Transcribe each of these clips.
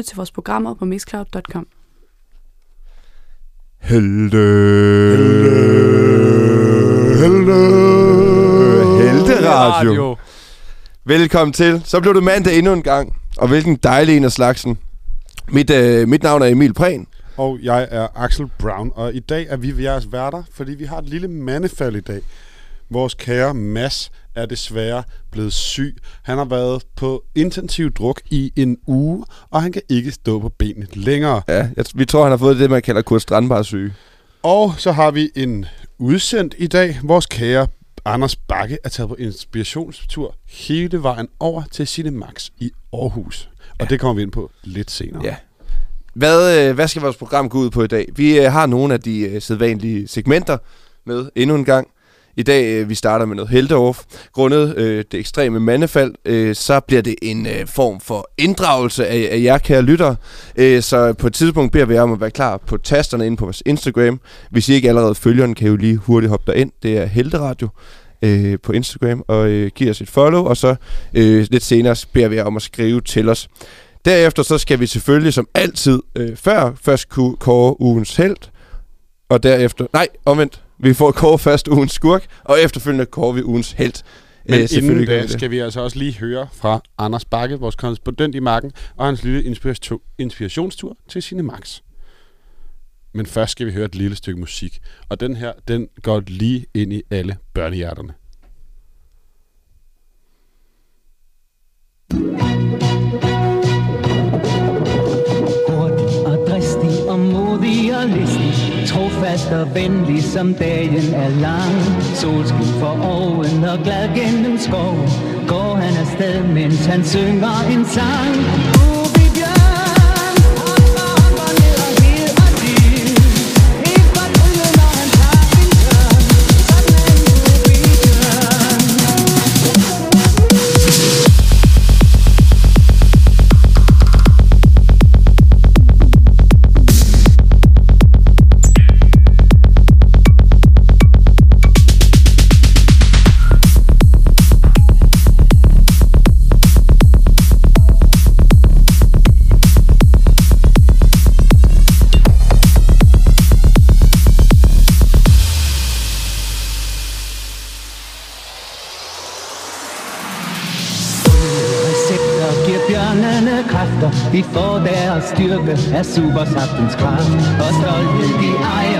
lytte til vores programmer på mixcloud.com. Helte. Helte. Helte Radio. Velkommen til. Så blev det mandag endnu en gang. Og hvilken dejlig en af slagsen. Mit, øh, mit navn er Emil Prehn. Og jeg er Axel Brown, og i dag er vi jeres værter, fordi vi har et lille mandefald i dag. Vores kære Mads er desværre blevet syg. Han har været på intensiv druk i en uge, og han kan ikke stå på benet længere. Ja, jeg, vi tror, han har fået det, man kalder Kurt Strandbar syge. Og så har vi en udsendt i dag. Vores kære Anders Bakke er taget på inspirationstur hele vejen over til Cinemax i Aarhus. Og det kommer vi ind på lidt senere. Ja. Hvad, øh, hvad skal vores program gå ud på i dag? Vi øh, har nogle af de øh, sædvanlige segmenter med endnu en gang. I dag øh, vi starter med noget helteoff. Grundet øh, det ekstreme mandefald, øh, så bliver det en øh, form for inddragelse af, af jer kære lyttere. Øh, så på et tidspunkt beder vi jer om at være klar på tasterne inde på vores Instagram. Hvis I ikke allerede følger den, kan I jo lige hurtigt hoppe derind. Det er Helteradio øh, på Instagram og øh, give os et follow. Og så øh, lidt senere beder vi jer om at skrive til os. Derefter så skal vi selvfølgelig som altid øh, før først kunne kåre ugens held, og derefter, nej, omvendt, vi får kåre først ugens skurk, og efterfølgende kårer vi ugens held. Men Øh, inden da det. skal vi altså også lige høre fra Anders Bakke, vores korrespondent i marken, og hans lille inspiration, inspirationstur til Cinemax. Men først skal vi høre et lille stykke musik, og den her, den går lige ind i alle børnehjerterne. Og Trofast og venlig som dagen er lang Solskin for oven og glad gennem skov Går han afsted, mens han synger en sang uh! Türke, es Subas hat uns klar. Was soll denn die Eier?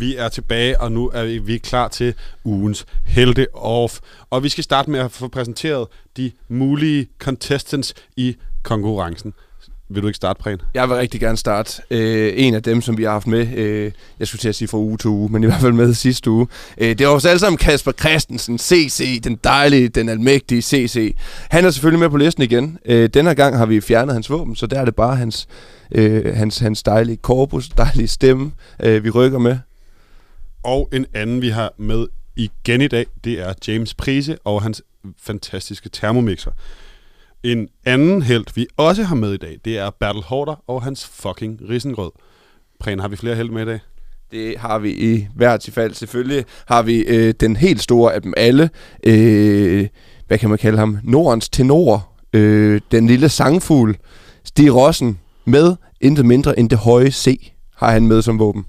Vi er tilbage, og nu er vi, klar til ugens helte off. Og vi skal starte med at få præsenteret de mulige contestants i konkurrencen. Vil du ikke starte, Præn? Jeg vil rigtig gerne starte. Øh, en af dem, som vi har haft med, øh, jeg skulle til at sige fra uge til uge, men i hvert fald med sidste uge. Øh, det var os alle sammen Kasper Christensen, CC, den dejlige, den almægtige CC. Han er selvfølgelig med på listen igen. Øh, denne gang har vi fjernet hans våben, så der er det bare hans, øh, hans, hans dejlige korpus, dejlige stemme, øh, vi rykker med. Og en anden, vi har med igen i dag, det er James Prise og hans fantastiske termomixer. En anden held, vi også har med i dag, det er Bertel Hårder og hans fucking risengrød. Præn, har vi flere held med i dag? Det har vi i hvert tilfælde. Selvfølgelig har vi øh, den helt store af dem alle. Øh, hvad kan man kalde ham? Nordens tenor. Øh, den lille sangfugl. Stig Rossen med intet mindre end det høje C har han med som våben.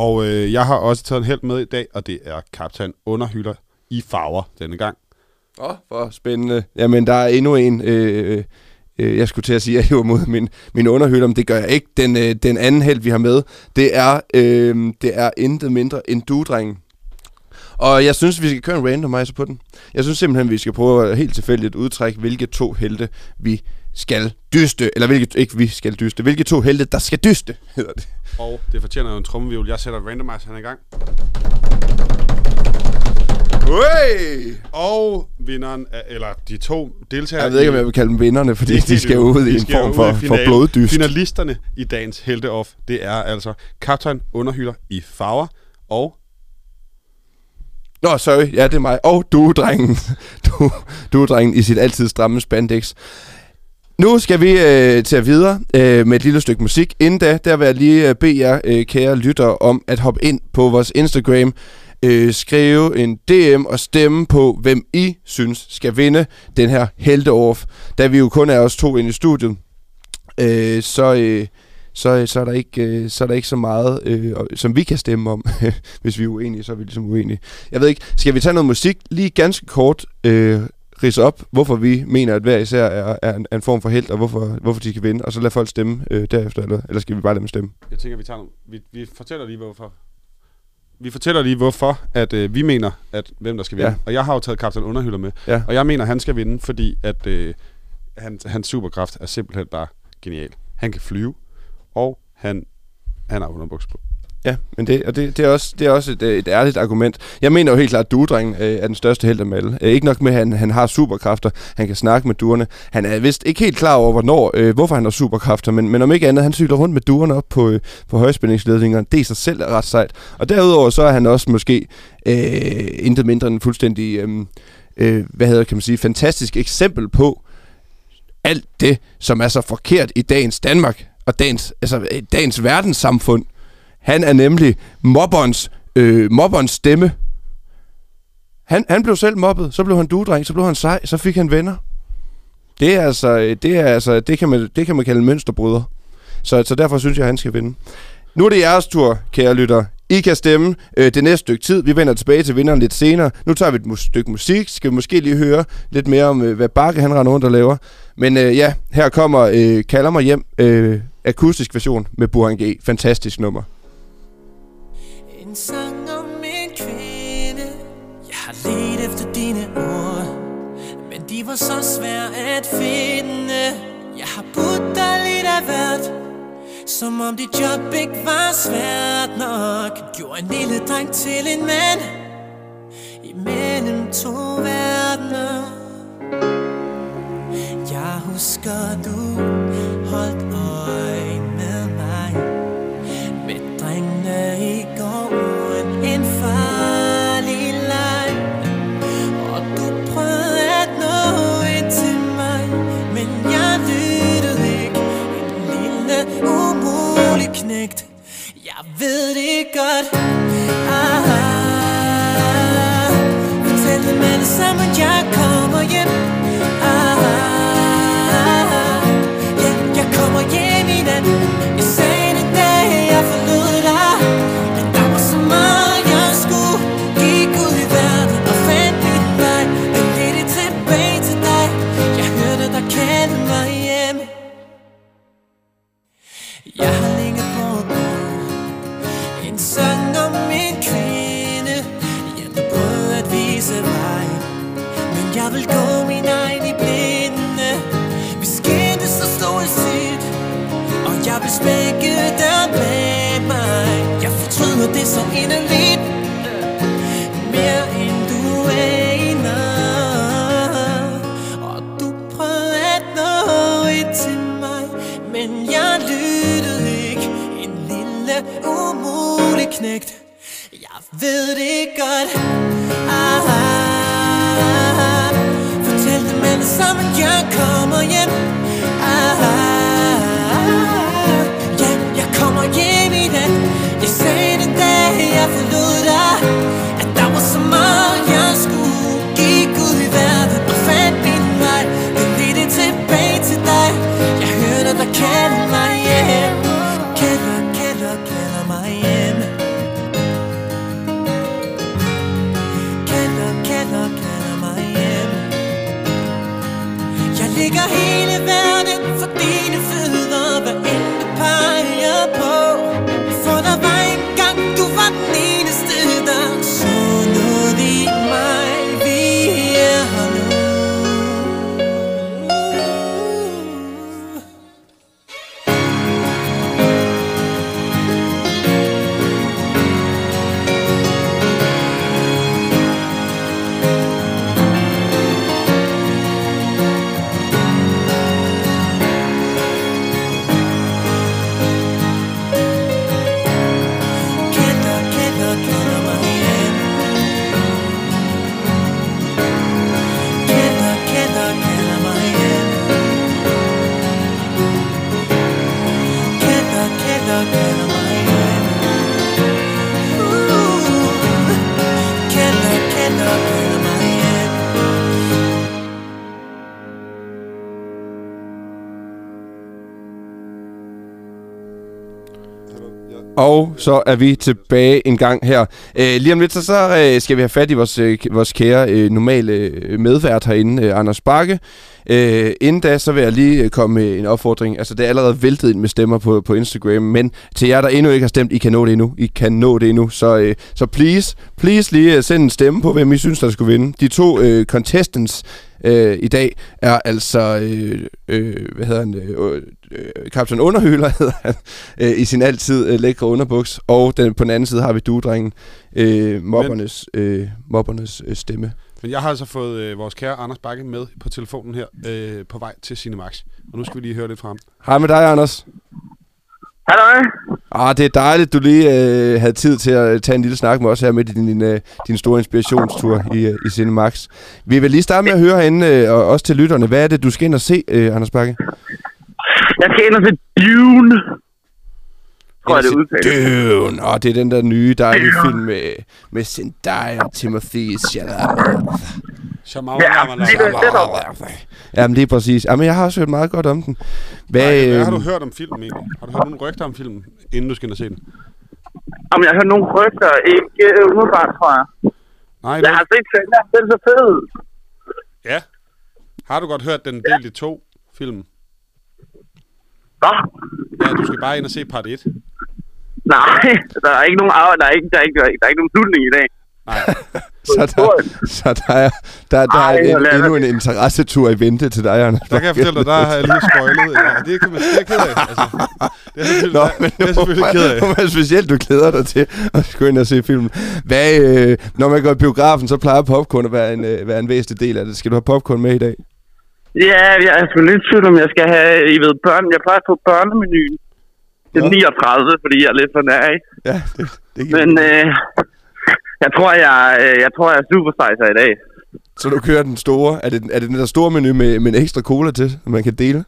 Og øh, jeg har også taget en held med i dag, og det er kaptajn Underhylder i farver denne gang. Åh, oh, hvor spændende. Jamen, der er endnu en, øh, øh, øh, jeg skulle til at sige, at jeg hiver mod min, min underhylder, men det gør jeg ikke. Den, øh, den anden held, vi har med, det er, øh, det er intet mindre end duedrengen. Og jeg synes, vi skal køre en randomizer på den. Jeg synes simpelthen, vi skal prøve helt tilfældigt udtrække, hvilke to helte vi skal dyste. Eller hvilke, ikke vi skal dyste. Hvilke to helte, der skal dyste, hedder det. Og det fortjener jo en trommevivl. Jeg sætter randomizeren i gang. Hey! Og vinderen, af, eller de to deltagere... Jeg ved ikke, om jeg vil kalde dem vinderne, fordi er de skal helt ud i De en form for, for bloddyst. Finalisterne i dagens Helte-Off, det er altså kaptajn Underhylder i farver og Nå, sorry. Ja, det er mig. Og duedrengen. Du, duedrengen i sit altid stramme spandex. Nu skal vi øh, til at videre øh, med et lille stykke musik. Inden da, der vil jeg lige øh, bede jer, øh, kære lytter, om at hoppe ind på vores Instagram, øh, skrive en DM og stemme på, hvem I synes skal vinde den her helteoff. Da vi jo kun er os to inde i studiet, øh, så, øh, så, så, er der ikke, øh, så er der ikke så meget, øh, som vi kan stemme om. Hvis vi er uenige, så er vi ligesom uenige. Jeg ved ikke, skal vi tage noget musik lige ganske kort, øh, ridse op, hvorfor vi mener, at hver især er, er, en, er en form for held, og hvorfor, hvorfor de kan vinde, og så lade folk stemme øh, derefter, eller, eller skal vi bare lade dem stemme? Jeg tænker, vi tager vi, vi fortæller lige, hvorfor. Vi fortæller lige, hvorfor at, øh, vi mener, at hvem der skal vinde. Ja. Og jeg har jo taget kaptajn Underhylder med. Ja. Og jeg mener, han skal vinde, fordi at øh, han, hans superkraft er simpelthen bare genial. Han kan flyve, og han, han har underbuks på. Ja, men det, og det, det, er også, det er også et, øh, et ærligt argument. Jeg mener jo helt klart, at duedrengen øh, er den største held af dem alle. Øh, ikke nok med, at han, han har superkræfter, han kan snakke med duerne. Han er vist ikke helt klar over, hvornår, øh, hvorfor han har superkræfter, men, men om ikke andet, han cykler rundt med duerne op på, øh, på højspændingsledninger. Det i sig selv er ret sejt. Og derudover så er han også måske øh, intet mindre end en fuldstændig, øh, øh, hvad hedder kan man sige, fantastisk eksempel på alt det, som er så forkert i dagens Danmark og dagens, altså, øh, dagens verdenssamfund. Han er nemlig mobberens, øh, mobberens stemme. Han, han blev selv mobbet, så blev han dudreng, så blev han sej, så fik han venner. Det er altså, øh, det er altså, det kan man, det kan man kalde mønsterbryder. Så, så derfor synes jeg, at han skal vinde. Nu er det jeres tur, kære lytter. I kan stemme øh, det næste stykke tid. Vi vender tilbage til vinderen lidt senere. Nu tager vi et mus- stykke musik. Skal vi måske lige høre lidt mere om, øh, hvad Bakke han render rundt og laver. Men øh, ja, her kommer øh, Kalder mig hjem. Øh, akustisk version med Burhan G. Fantastisk nummer. En sang om en kvinde. Jeg har let efter dine ord Men de var så svære at finde. Jeg har budt dig lidt af hvert Som om dit job ikke var svært nok. Gjorde en lille dreng til en mand Imellem to verdener. Jeg husker du holdt øje godt. Ah, ah, ah, Fortæl dem alle sammen jeg kommer hjem. Det godt. Ah, ah, Fortæl dem alle sammen, jeg kommer hjem. Ah, Ja, jeg kommer hjem i dag Jeg sagde den dag, jeg forlod Og så er vi tilbage en gang her. Øh, lige om lidt, så, så øh, skal vi have fat i vores, øh, vores kære øh, normale øh, medvært herinde, øh, Anders Bakke. Øh, inden da, så vil jeg lige øh, komme med en opfordring. Altså, det er allerede væltet ind med stemmer på, på Instagram, men til jer, der endnu ikke har stemt, I kan nå det endnu. I kan nå det endnu. Så, øh, så please, please lige øh, send en stemme på, hvem I synes, der skulle vinde. De to øh, contestants øh, i dag er altså, øh, øh, hvad hedder han, øh, øh, Captain Underhøler hedder han, øh, i sin altid øh, lækre underbuks. Og den, på den anden side har vi duedrengen, øh, mobbernes, øh, mobbernes øh, stemme. Men jeg har altså fået øh, vores kære Anders Bakke med på telefonen her øh, på vej til Cinemax. Og nu skal vi lige høre lidt fra ham. Hej med dig, Anders. Hallo. Ah, det er dejligt, du lige øh, havde tid til at tage en lille snak med os her din, din, øh, din store inspirationstur i, øh, i Cinemax. Vi vil lige starte med at høre herinde, øh, og også til lytterne. Hvad er det, du skal ind og se, øh, Anders Bakke? Jeg skal ind og se Dune. Tror jeg, det udtales. Dune. Og det er den der nye dejlige film med, med Zendaya og Timothy Chalamet. Ja, lige det, er Jamen lige præcis. Jamen jeg har også hørt meget godt om den. Hvad, Hvad, hvad har du hørt om filmen egentlig? Har du hørt nogle rygter om filmen, inden du skal ind og se den? Om jeg har hørt nogle rygter, ikke øh, umiddelbart, tror jeg. Nej, Jeg har set traileren, den er så fed. Ja. Har du godt hørt den delt i to film? Nå, Ja, du skal bare ind og se part 1. nej, der er ikke nogen, af, der er ikke, der er ikke, der er ikke, der er ikke nogen slutning i dag. Nej. så der, så der er, der, der Ej, er en, endnu en interessetur i vente til dig, Anders. Der kan jeg fortælle dig, der har jeg lige spoilet. Ja, det kan man det er ked af. Altså, det er selvfølgelig, Nå, men det er jeg selvfølgelig ked af. Hvor specielt du glæder dig til at gå ind og se filmen. Hvad, øh, når man går i biografen, så plejer popcorn at være en, øh, være en væsentlig del af det. Skal du have popcorn med i dag? Ja, jeg er sgu lidt tvivl, om jeg skal have, I ved, børn. Jeg plejer at få børnemenuen. Det er Nå. 39, fordi jeg er lidt for nær, ikke? Ja, det, det Men øh, jeg tror, jeg, øh, jeg tror, jeg er supersizer i dag. Så du kører den store. Er det, er det den der store menu med, med en ekstra cola til, som man kan dele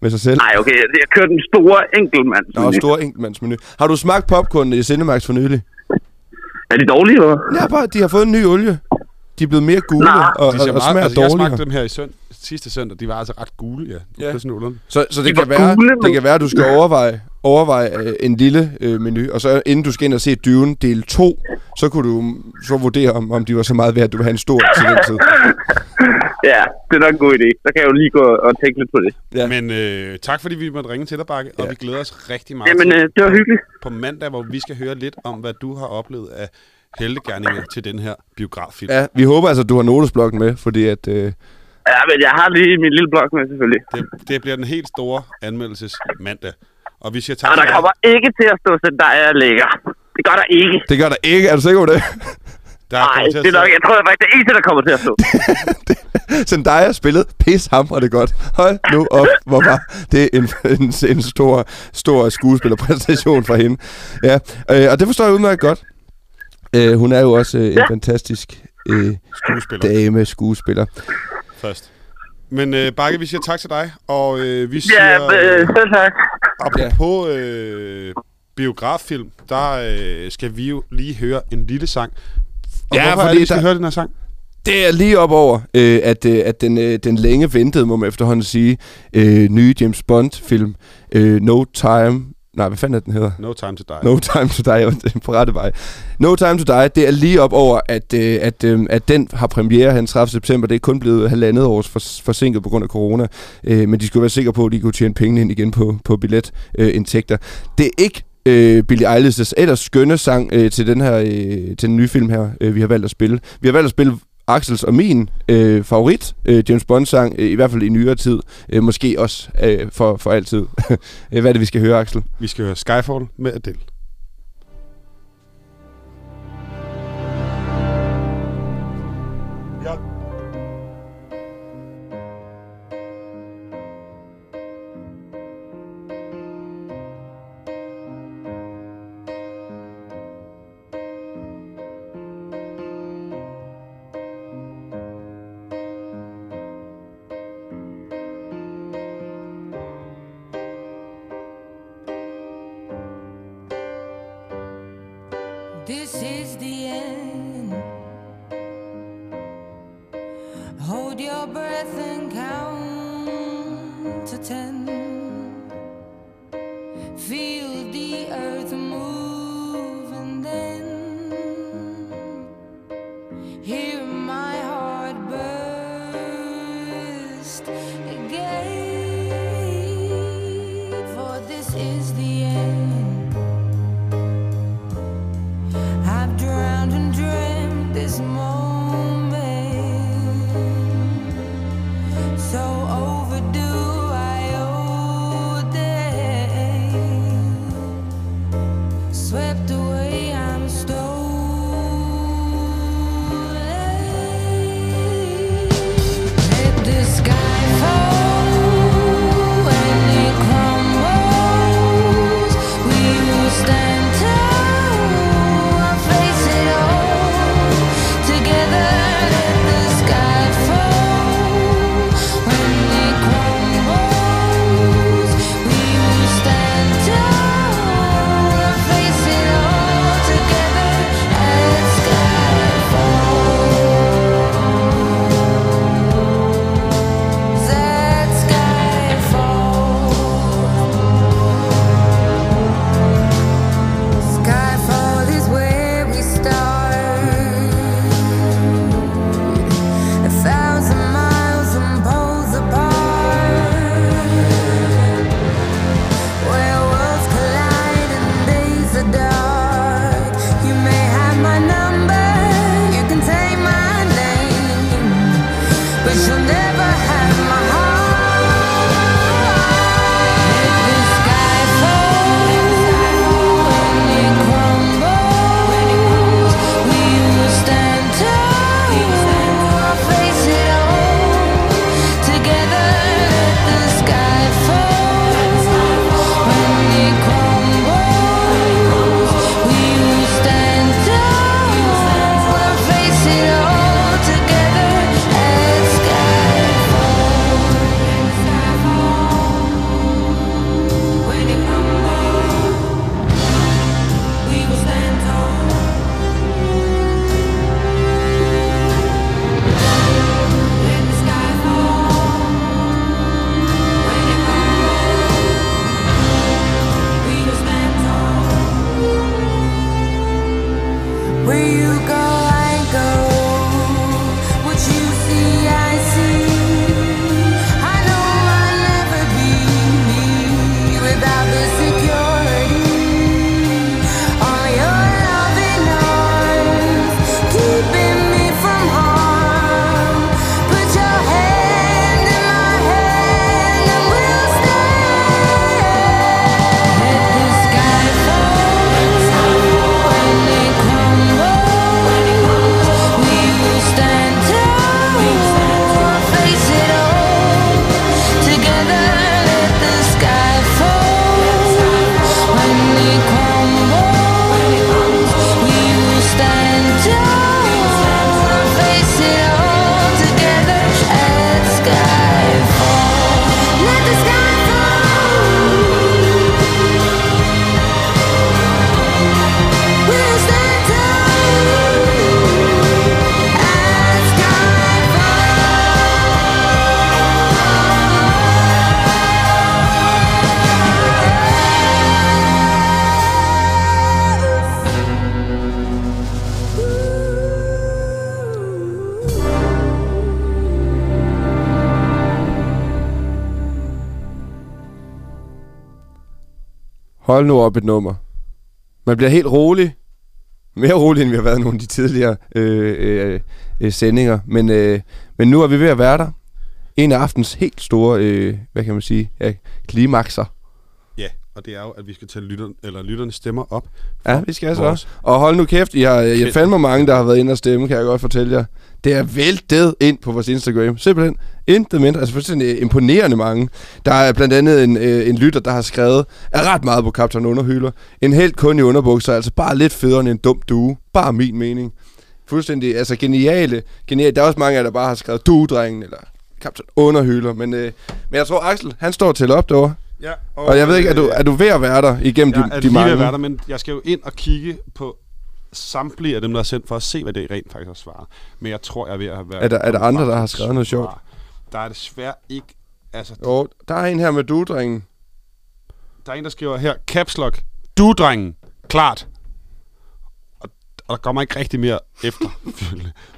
med sig selv? Nej, okay, jeg kører den store enkeltmand. Nå, stor enkeltmandsmenu. Har du smagt popcorn i Cinemax for nylig? Er de dårlige, eller? Ja, bare, de har fået en ny olie. De er blevet mere gule Nej. og, De og, ser og meget, smager altså, jeg dårligere. smagte dem her i sønd, sidste søndag. De var altså ret gule, ja. Ja. Det er sådan. Så, så det, De kan være, gule, det kan være, at du skal overveje, overveje øh, en lille øh, menu, og så inden du skal ind og se Dune del 2, så kunne du så vurdere, om, om de var så meget værd, at du vil have en stor til den tid. Ja, det er nok en god idé. Så kan jeg jo lige gå og tænke lidt på det. Ja. Men øh, tak fordi vi måtte ringe til dig, Bakke, og Ja. vi glæder os rigtig meget Jamen, til øh, det var hyggeligt. på mandag, hvor vi skal høre lidt om, hvad du har oplevet af heldegærninger til den her biograffilm. ja, vi håber altså, at du har notesblokken med, fordi at... Øh, Ja, men jeg har lige min lille blok med, selvfølgelig. Det, det bliver den helt store anmeldelses mandag. Og vi siger tak Og der kommer ikke til at stå, er lækker. Det gør der ikke. Det gør der ikke. Er du sikker på det? Der Nej, det er nok, jeg tror faktisk, det er eneste, der kommer til at stå. Zendaya spillede pis hamrende godt. Hold nu op, hvor var det en, en, en stor, stor skuespillerpræstation fra hende. Ja, øh, og det forstår jeg udmærket godt. Øh, hun er jo også øh, en Ja. fantastisk øh, skuespiller dame skuespiller. først. Men øh, Bakke, vi siger tak til dig, og øh, vi siger... Ja, øh, selv tak. Apropos øh, biograffilm, der øh, skal vi jo lige høre en lille sang. Og Ja, hvorfor er fordi det, vi skal der- høre den her sang? Det er lige op over, øh, at, øh, at den, øh, den længe ventede, må man efterhånden sige, øh, nye James Bond-film, øh, No Time... Nej, hvad fanden er den hedder? No Time to Die. No Time to Die, på rette vej. No Time to Die, det er lige op over, at, øh, at, øh, at den har premiere den 30. september. Det er kun blevet halvandet års for, forsinket på grund af corona. Øh, men de skulle være sikre på, at de kunne tjene pengene ind igen på, på billetindtægter. det er ikke øh, Billie Eilish's ellers skønne sang øh, til den her øh, til den nye film her, øh, vi har valgt at spille. Vi har valgt at spille Axels og min øh, favorit øh, James Bond-sang, øh, i hvert fald i nyere tid. Øh, måske også øh, for, for altid. Øh, hvad er det, vi skal høre, Axel? Vi skal høre Skyfall med Adele. Hold nu op et nummer. Man bliver helt rolig. Mere rolig, end vi har været nogle af de tidligere øh, øh, øh, sendinger. Men, øh, men nu er vi ved at være der. En af aftens helt store, øh, hvad kan man sige, ja, klimakser. Og det er jo, at vi skal tage lytter, eller lytterne stemmer op. Ja, vi skal altså også. Og hold nu kæft, har, jeg Kæft. fandme mange, der har været inde og stemme, kan jeg godt fortælle jer. Det er væltet ind på vores Instagram. Simpelthen intet mindre. Altså fuldstændig imponerende mange. Der er blandt andet en, øh, en lytter, der har skrevet er ret meget på Kaptajn Underhylder. En helt kun i underbukser, altså bare lidt federe end en dum due. Bare min mening. Fuldstændig, altså geniale. geniale. Der er også mange af jer, der bare har skrevet duedrengen eller Kaptajn Underhylder. Men, øh, men jeg tror, Axel, han står til op derovre. Ja, Og jeg ved ikke, er du, er du ved at være der igennem jeg de, er de lige mange? ved at være der, men jeg skal jo ind og kigge på samtlige af dem, der er sendt, for at se, hvad det rent faktisk har svaret. Men jeg tror, jeg er ved at have været... Er der- er der andre, der har skrevet noget sjovt? Der er desværre ikke... Altså, Jo, der er en her med duedrengen. der er en, der skriver her, Caps Lock, du drengen, klart. Og, der kommer ikke rigtig mere efter.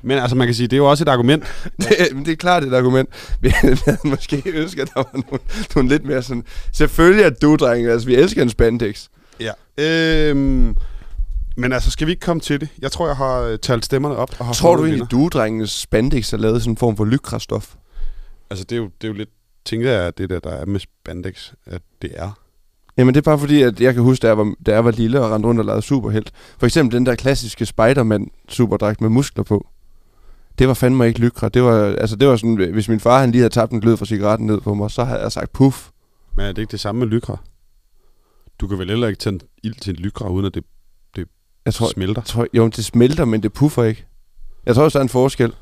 men altså, man kan sige, det er jo også et argument. Det, men det er klart et argument. Vi havde måske ønsket, at der var nogle, nogle lidt mere sådan... Selvfølgelig er du, drenge. Altså, vi elsker en spandex. Ja. Øhm, men altså, skal vi ikke komme til det? Jeg tror, jeg har øh, talt stemmerne op. Og har Tror du en egentlig, du, drengenes spandex er lavet sådan en form for lykrastof? Altså, det er, jo, det er jo lidt... Tænker jeg, at det der, der er med spandex, at det er. Jamen, det er bare fordi, at jeg kan huske, da jeg var, da jeg var lille og rendte rundt og lavede superhelt. For eksempel den der klassiske Spider-Man-superdragt med muskler på. Det var fandme ikke lykra. Det var, altså, det var sådan, hvis min far han lige havde tabt en glød fra cigaretten ned på mig, så havde jeg sagt puff. Men er det ikke det samme med lykra? Du kan vel heller ikke tænde ild til en lykra, uden at det Jeg tror, smelter? jeg tror, jo, det smelter, men det puffer ikke. Jeg tror også, der er en forskel.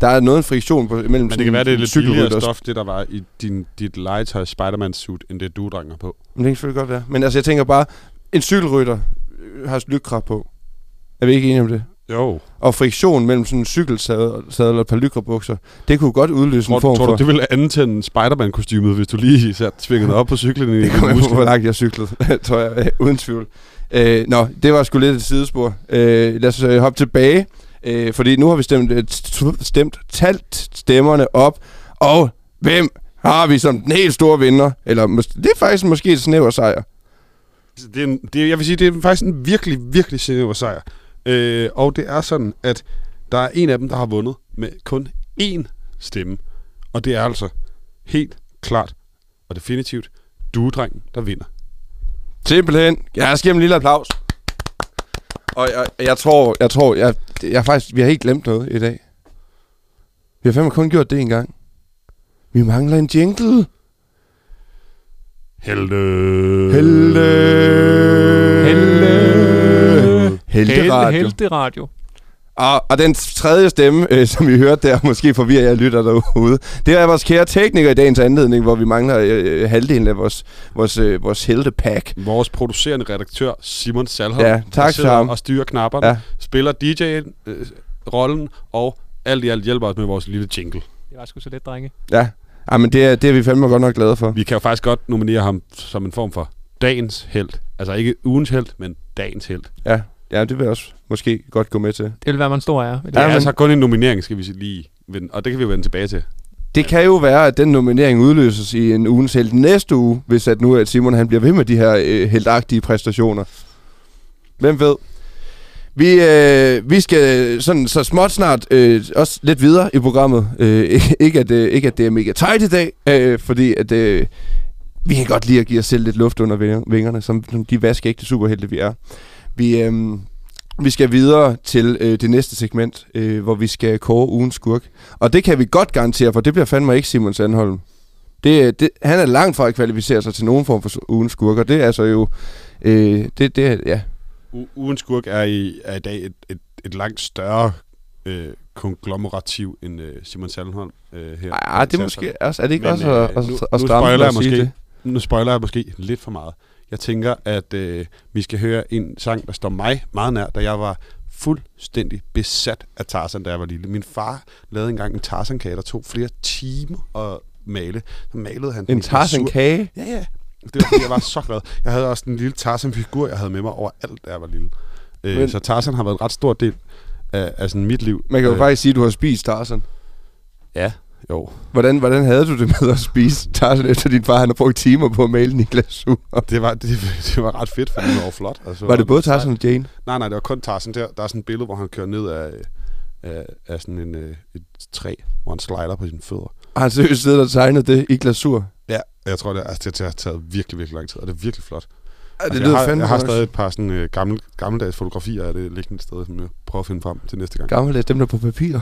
Der er noget en friktion på, mellem Men det kan være, det er lidt billigere stof, det der var i din, dit legetøj Spider-Man suit, end det du drenger på. Men det kan selvfølgelig godt være. Men altså, jeg tænker bare, en cykelrytter øh, har lykra på. Er vi ikke enige om det? Jo. Og friktion mellem sådan en cykelsadel og et par lykrabukser, det kunne godt udløse Tror, en form tror for... du, det ville antænde Spider-Man-kostymet, hvis du lige svinget op på cyklen i det kommer an på, hvor langt jeg cyklede, tror jeg, uden tvivl. Øh, nå, det var sgu lidt et sidespor. Øh, lad os øh, hoppe tilbage, øh, fordi nu har vi stemt, øh, stemt talt stemmerne op, og hvem har vi som den helt store vinder? Eller det er faktisk måske et snæver sejr. Det er en, det jeg vil sige, det er faktisk en virkelig, virkelig snæver sejr. Øh, og det er sådan, at der er en af dem, der har vundet med kun én stemme. Og det er altså helt klart og definitivt duedrengen, der vinder. Simpelthen. Jeg skal en lille applaus. Og jeg, jeg tror, jeg tror, jeg, jeg faktisk, vi har helt glemt noget i dag. Vi har fandme kun gjort det en gang. Vi mangler en jingle. Helte. Helte. Helte. Helte radio. Helte radio. Og, og den tredje stemme, øh, som vi hørte der, måske forvirrer jeg lytter derude, det er vores kære tekniker i dagens anledning, hvor vi mangler øh, halvdelen af vores, vores, øh, vores heltepack. Vores producerende redaktør, Simon Salholm, Ja, der tak til sidder ham. og styrer knapperne, Ja. spiller DJ-rollen, og alt i alt hjælper os med vores lille jingle. Det var sgu så let, drenge. Ja, ja men det er, det er vi fandme godt nok glade for. Vi kan jo faktisk godt nominere ham som en form for dagens held. Altså ikke ugens held, men dagens held. Ja, ja det vil jeg også måske godt gå med til. Det ville være en stor ære. Det Ja, er altså kun en nominering, skal vi sige lige vende, og det kan vi jo vende tilbage til. Det kan jo være, at den nominering udløses i en ugens held næste uge, hvis at nu at Simon han bliver ved med de her øh, heldagtige præstationer. Hvem ved? Vi, øh, vi skal sådan så småt snart øh, også lidt videre i programmet. Øh, ikke, at, øh, ikke at det er mega tight i dag, øh, fordi at øh, vi kan godt lide at give os selv lidt luft under ving- vingerne, som, som de vaskeægte superhelte vi er. Vi, øh, vi skal videre til øh, det næste segment, øh, hvor vi skal kåre ugens skurk. Og det kan vi godt garantere, for det bliver fandme ikke Simon Sandholm. Det, det, han er langt fra at kvalificere sig til nogen form for ugens skurker. Det er altså jo... Øh, det, det, ja. U- ugens skurk er i, er i dag et, et, et langt større øh, konglomerativ end øh, Simon Sallenholm øh, her. Ej, det er måske også... Er det ikke Men, også øh, at, at, nu- at nu spoiler at sige måske. det? Nu spoiler jeg måske lidt for meget. Jeg tænker, at øh, vi skal høre en sang, der står mig meget nær, da jeg var fuldstændig besat af Tarzan, da jeg var lille. Min far lavede engang en Tarzan-kage, der tog flere timer at male. Så malede han En i Tarzan glasur. kage? Ja, ja. Det var fordi, jeg var så glad. Jeg havde også en lille Tarzan-figur, jeg havde med mig overalt, da jeg var lille. Øh, Men- så Tarzan har været en ret stor del af, af sådan mit liv. Man kan jo Øh, faktisk sige, at du har spist Tarzan. Ja, Jo. Hvordan, hvordan havde du det med at spise Tarzan, efter din far han har brugt timer på at male den i glasur? Det var, det, det var ret fedt, fordi det var flot. Altså, Var det både Tarzan og Jane? Nej, nej, det var kun Tarzan. Der, der er sådan et billede, hvor han kører ned af, af, af sådan en, øh, et træ, hvor han slider på sine fødder. Har han seriøst siddet og tegnet det i glasur? Ja, jeg tror, det, altså, det, har taget virkelig, virkelig lang tid, og det er virkelig flot. Ja, det altså, lyder jeg har, jeg har stadig et par sådan, øh, gammel, gammeldags fotografier af det liggende sted, som jeg prøver at finde frem til næste gang. Gammeldags, dem der er på papir.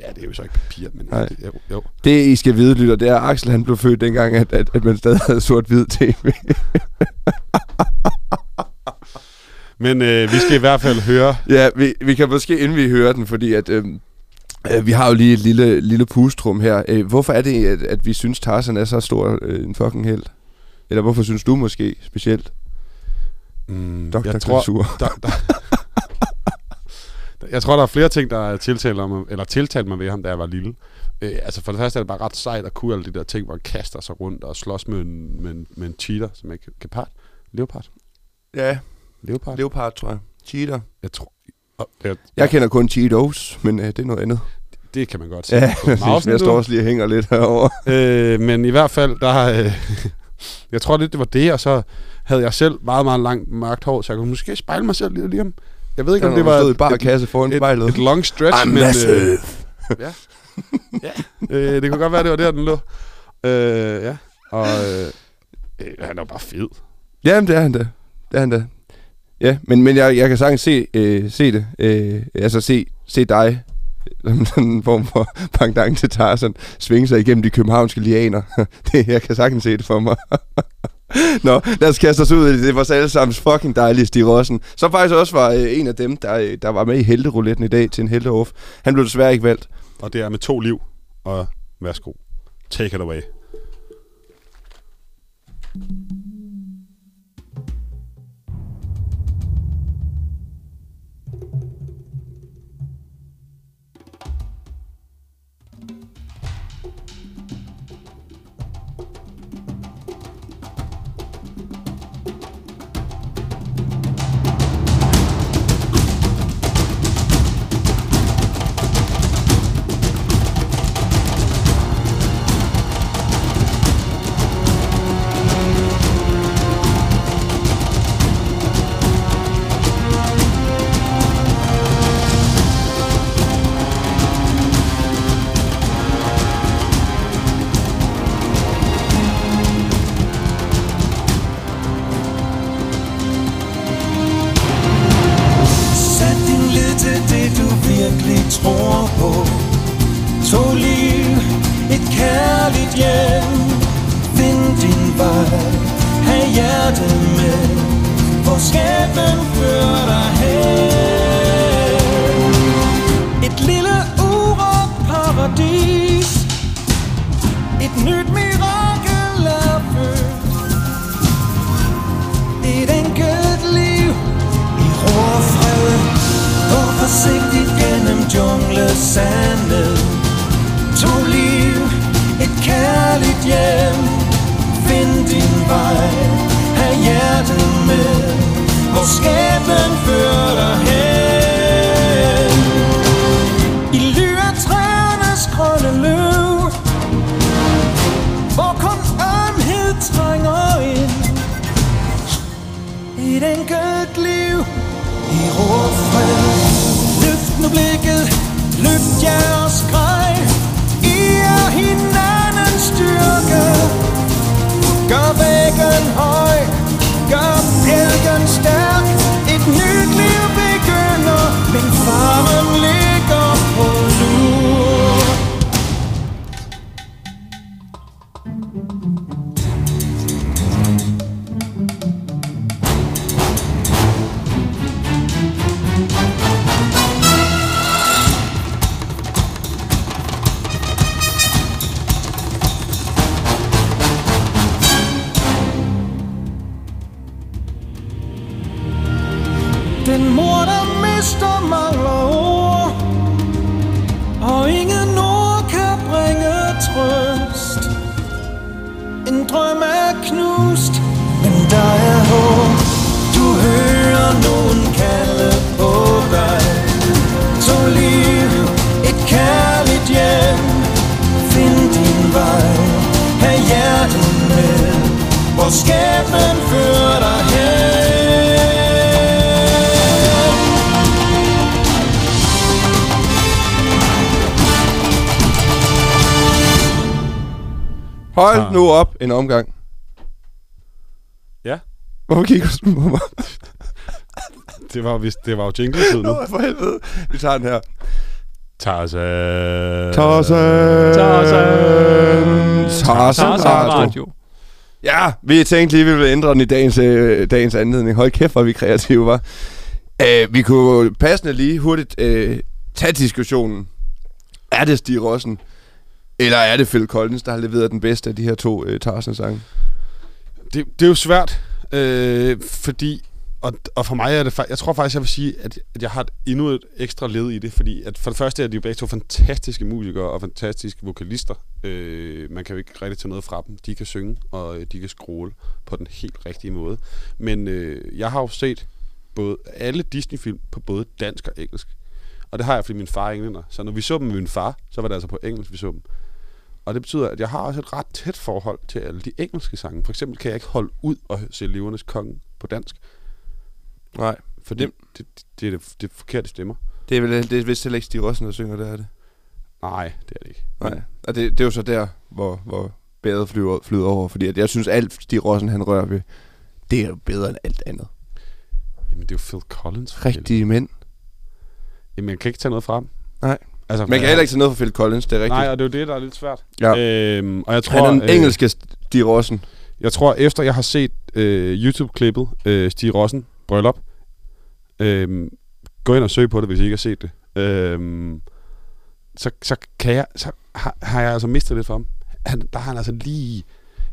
Ja, det er jo så ikke papir, men Nej. det, jo, jo. Det, I skal vide, lytter, det er, at Axel han blev født dengang, at, at, at man stadig havde sort-hvid tv. Men øh, vi skal i hvert fald høre... ja, vi, vi kan måske, inden vi hører den, fordi at... Øhm, øh, vi har jo lige et lille, lille pustrum her. Øh, hvorfor er det, at, at vi synes, Tarzan er så stor øh, en fucking held? Eller hvorfor synes du måske specielt? Mm, Dr. jeg tror, der, der, jeg tror, der er flere ting, der er tiltalt, om, eller tiltalt mig ved ham, da jeg var lille. Øh, altså for det første er det bare ret sejt at kunne alle de der ting, hvor han kaster sig rundt og slås med en, med en, med en cheater, som ikke gepard. Leopard. Ja, Leopard. Leopard, tror jeg. Cheater. Jeg tror... Og, jeg, Jeg kender kun Cheetos, men øh, det er noget andet. det kan man godt se. Ja, mausen, jeg står også lige og hænger lidt herovre. Øh, men i hvert fald, der øh, jeg tror lidt, det var det, og så havde jeg selv meget, meget langt mørkt hår, så jeg kunne måske spejle mig selv lidt lige om. Jeg ved ikke, om det var stod i bare kasse foran et, spejlet. et long stretch, I'm men... massive. ja. ja. Øh, det kunne godt være, det var der, den lå. Øh, ja. Og øh, øh, han er bare fed. Jamen, det er han da. Det er han da. Ja, men, men jeg, jeg kan sagtens se, øh, se det. Øh, altså se, se dig, som sådan en form for pangdang til Tarzan, svinge sig igennem de københavnske lianer. det, jeg kan sagtens se det for mig. Nå, lad os kaste os ud i det. Det var alle sammen fucking dejlige Stig Rossen. Som faktisk også var øh, en af dem, der, øh, der var med i helterouletten i dag til en helteoff. Han blev desværre ikke valgt. Og det er med to liv. Og værsgo. Take it away. Hold Ah. nu op en omgang. Ja. Hvorfor kigger du sådan på mig? Det var, vist, det var jo jingle-tid nu. Nå, for helvede. Vi tager den her. Tarzan. Tarzan. Tarzan. Tarzan Radio. Ja, vi tænkte lige, vi ville ændre den i dagens, øh, dagens anledning. Hold kæft, hvor vi kreative, var. Øh, vi kunne passende lige hurtigt øh, tage diskussionen. Er det Stig Rossen, eller er det Phil Collins, der har leveret den bedste af de her to øh, Tarzan-sange? Det, det er jo svært, øh, fordi... Og, og for mig er det... Jeg tror faktisk, jeg vil sige, at, at jeg har et, endnu et ekstra led i det, fordi at for det første er de jo begge to fantastiske musikere og fantastiske vokalister. Øh, man kan jo ikke rigtig tage noget fra dem. De kan synge, og øh, de kan skråle på den helt rigtige måde. Men øh, jeg har jo set både alle Disney-film på både dansk og engelsk. Og det har jeg, fordi min far er englænder. Så når vi så dem med min far, så var det altså på engelsk, vi så dem. Og det betyder, at jeg har også et ret tæt forhold til alle de engelske sange. For eksempel kan jeg ikke holde ud og se Levernes Konge på dansk. Nej, For det, det, det, det, er det, det er forkerte stemmer. det er, vel, det er vist heller ikke Stig Rossen, der synger, det er det. Nej, det er det ikke. Nej, og det, det er jo så der, hvor, hvor bæret flyder, flyder over, fordi at jeg synes, alt Stig Rossen, han rører ved, det er jo bedre end alt andet. Jamen, det er jo Phil Collins. Rigtige mænd. Jamen, jeg kan ikke tage noget fra ham. Nej. Altså, Man kan heller ikke tage noget fra Phil Collins, det er rigtigt. Nej, og det er jo det, der er lidt svært. Ja. Øhm, og jeg tror, Han er den øh, engelske Stig Rossen. Jeg tror, efter jeg har set øh, YouTube-klippet øh, Stig Rossen, Bryllup, øh, gå ind og søg på det, hvis I ikke har set det. Øh, så, så, kan jeg, så har, har jeg altså mistet lidt for ham. Han, der har han altså lige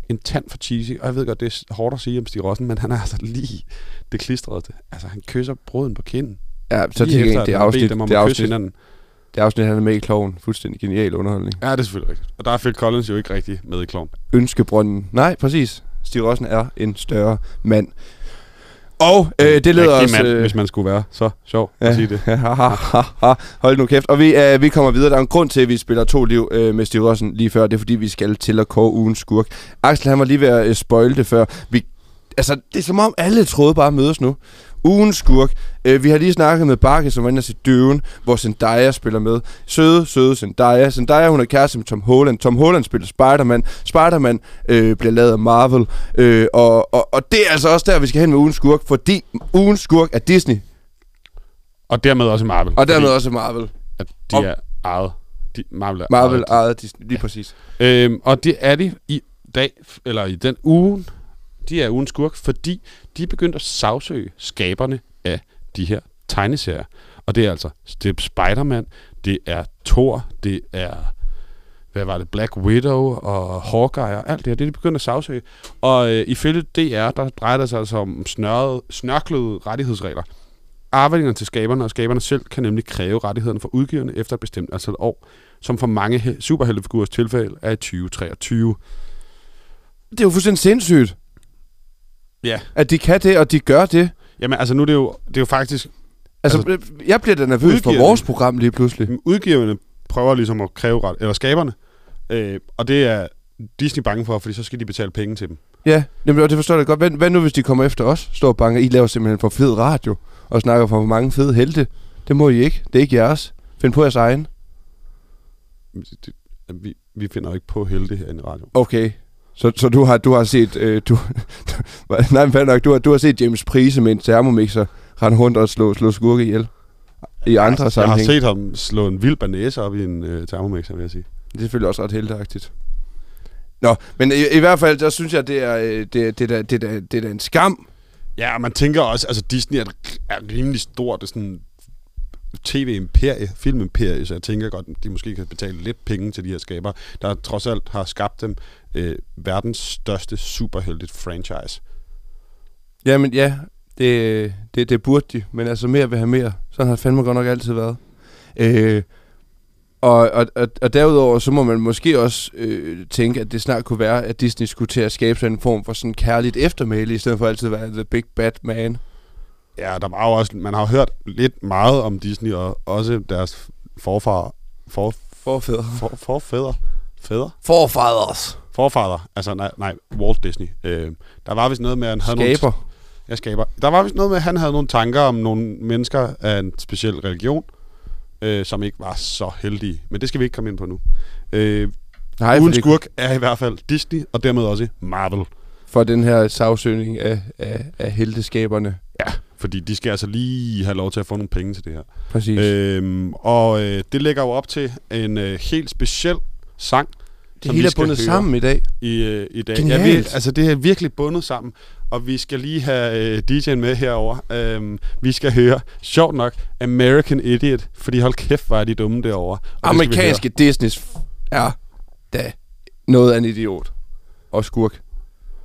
en tand for cheesy, og jeg ved godt, det er hårdt at sige om Stig Rossen, men han er altså lige det klistrede. Altså, han kysser bruden på kinden. Ja, så efter, gengæld, det bedt afsnit, det kysse afsnit. Det afsnit, han er med i Kloven. Fuldstændig genial underholdning. Ja, det er selvfølgelig rigtigt. Og der er Phil Collins jo ikke rigtig med i kloven. Ønskebrønden. Nej, præcis. Stig Rossen er en større mand. Og øh, det leder os... mand, øh, hvis man skulle være så sjov Ja, at sige det. ha, ha, ha, ha. Hold nu kæft. Og vi, øh, vi kommer videre. Der er en grund til, at vi spiller to liv øh, med Stig Rossen lige før. Det er, fordi vi skal til at kåre ugens skurk. Axel, han var lige ved at øh, spoil det før. Vi, altså, det er som om alle troede bare mødes nu. Ugens skurk. Øh, vi har lige snakket med Bakke, som var inde og se Døven, hvor Zendaya spiller med. Søde, søde Zendaya. Zendaya, hun er kæreste med Tom Holland. Tom Holland spiller Spider-Man. Spider-Man øh, bliver lavet af Marvel. Øh, og, og, og det er altså også der, vi skal hen med ugens skurk, fordi ugens skurk er Disney. Og dermed også Marvel. Og dermed også Marvel. At de Og- er ejet. De, Marvel er Marvel ejet. ejet Disney, lige præcis. Øhm, og det er de i dag, eller i den uge, de er ugen skurk, fordi de er begyndt at sagsøge skaberne af de her tegneserier. Og det er altså det er Spider-Man, det er Thor, det er hvad var det, Black Widow og Hawkeye og alt det her, det er de begyndt at sagsøge. Og øh, ifølge DR, der drejer det sig altså om snørrede, snørklede rettighedsregler. Arvingerne til skaberne og skaberne selv kan nemlig kræve rettigheden for udgiverne efter et bestemt antal år, som for mange superheltefigurers tilfælde er i 2023. Det er jo fuldstændig sindssygt, Ja. at de kan det, og de gør det. Jamen altså nu er det jo, det er jo faktisk, Altså, Altså, jeg bliver da nervøs for vores program lige pludselig. udgiverne prøver ligesom at kræve ret, eller skaberne, øh, og det er Disney bange for, fordi så skal de betale penge til dem. Ja, jamen, og det forstår jeg godt. Hvad, hvad nu, hvis de kommer efter os? Står og banker, I laver simpelthen for fed radio, og snakker for mange fede helte. Det må I ikke. Det er ikke jeres. Find på jeres egen. Det, vi, vi finder jo ikke på helte herinde i radio. Okay. Så, så du har du har set øh, du, nej, men nok, du har du har set James Prise med en termomixer rende rundt og slå slå skurke ihjel i andre jeg har sammenhæng. set ham slå en vild banæse op i en øh, termomixer, vil jeg sige. Det er selvfølgelig også ret helteagtigt. Nå, men i, i hvert fald, der synes jeg, det er, øh, det, det, er, det, er, det er en skam. Ja, man tænker også, altså Disney er, er rimelig stort, det sådan tv-imperie, filmimperie, så jeg tænker godt, de måske kan betale lidt penge til de her skabere, der trods alt har skabt dem øh, verdens største superheldigt franchise. Jamen ja, det, det, det burde de, men altså mere vil have mere. Sådan har det fandme godt nok altid været. Øh, og, og, og, og derudover, så må man måske også øh, tænke, at det snart kunne være, at Disney skulle til at skabe sådan en form for sådan kærligt eftermæle, i stedet for altid at være the big bad man. Ja, der var jo også, man har jo hørt lidt meget om Disney, og også deres forfar, for, Forfædre. for, forfædre, fædre, Forfaders. forfader, altså nej, nej Walt Disney, øh, der var vist noget med, at han havde nogle... Skaber. Jeg skaber. Der var vist noget med, at han havde nogle tanker om nogle mennesker af en speciel religion, øh, som ikke var så heldige. Men det skal vi ikke komme ind på nu. Øh, Nej, Uden skurk er i hvert fald Disney, og dermed også Marvel. For den her sagsøgning af, af, af helteskaberne. Ja, fordi de skal altså lige have lov til at få nogle penge til det her. Præcis. Øhm, og øh, det lægger jo op til en øh, helt speciel sang. Det hele er bundet sammen i dag. I, øh, i dag. Ja, Genialt. vi, altså det er virkelig bundet sammen. Og vi skal lige have øh, DJ'en med herover. Øhm, vi skal høre, sjovt nok, American Idiot. Fordi hold kæft, er de dumme derovre. Og Amerikanske Disney er da noget af en idiot. Og skurk.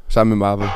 Sammen med Marvel.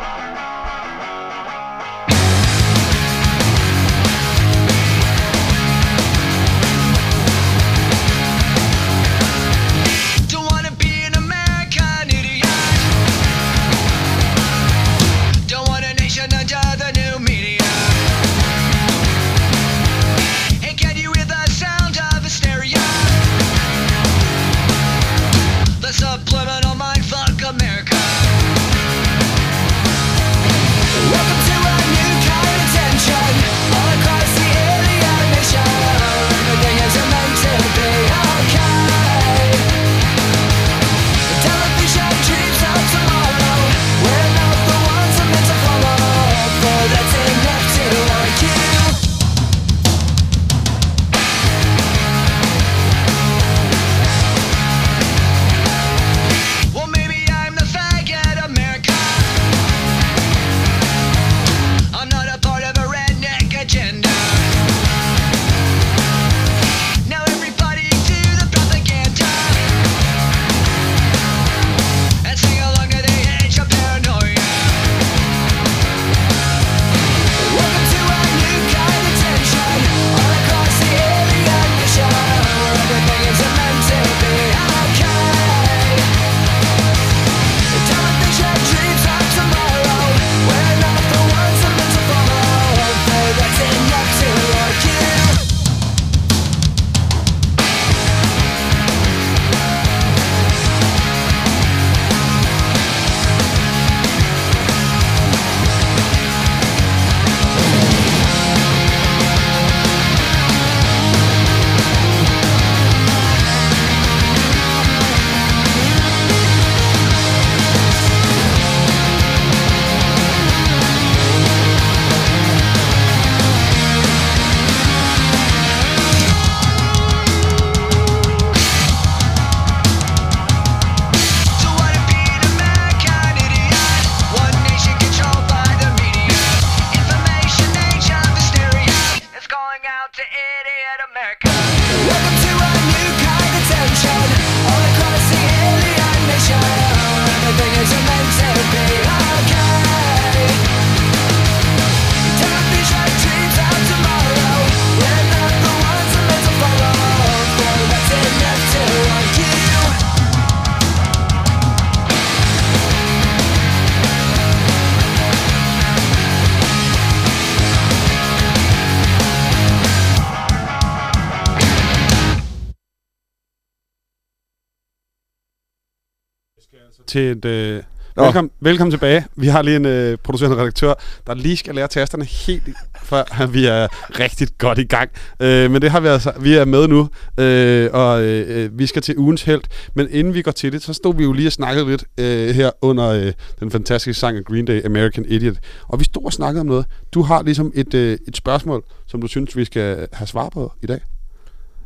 Til et... Øh, Nå. velkommen, velkommen tilbage. Vi har lige en øh, producerende redaktør, der lige skal lære tasterne helt, før vi er rigtig godt i gang. Øh, men det har vi altså. Vi er med nu, øh, og øh, vi skal til ugens held. Men inden vi går til det, så stod vi jo lige og snakkede lidt øh, her under øh, den fantastiske sang af Green Day, American Idiot. Og vi stod og snakkede om noget. Du har ligesom et, øh, et spørgsmål, som du synes, vi skal have svar på i dag.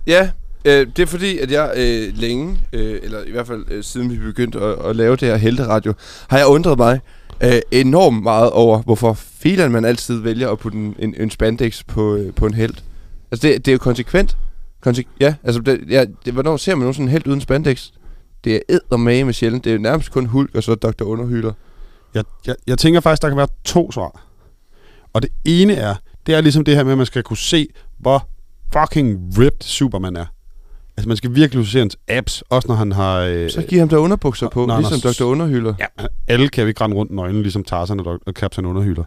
Ja, øh, det er fordi, at jeg øh, længe, øh, eller i hvert fald øh, siden vi begyndte at, at lave det her helteradio, har jeg undret mig øh, enormt meget over, hvorfor filen man altid vælger at putte en, en, en spandex på, øh, på en held. Altså, det, det er jo konsekvent. Konse- ja, altså, det, ja, det, hvornår ser man nogen sådan en held uden spandex? Det er eddermage med sjældent. Det er jo nærmest kun Hulk og så Dr. Underhyler. Jeg, jeg, jeg tænker faktisk, der kan være to svar. Og det ene er, det er ligesom det her med, at man skal kunne se, hvor fucking ripped Superman er. Altså, man skal virkelig se hans abs, også når han har... Øh, Så giv ham der underbukser på, når ligesom Dr. Underhyler. Ja, alle kan vi ikke rende rundt nøgne, ligesom Tarzan og, Captain Underhylder.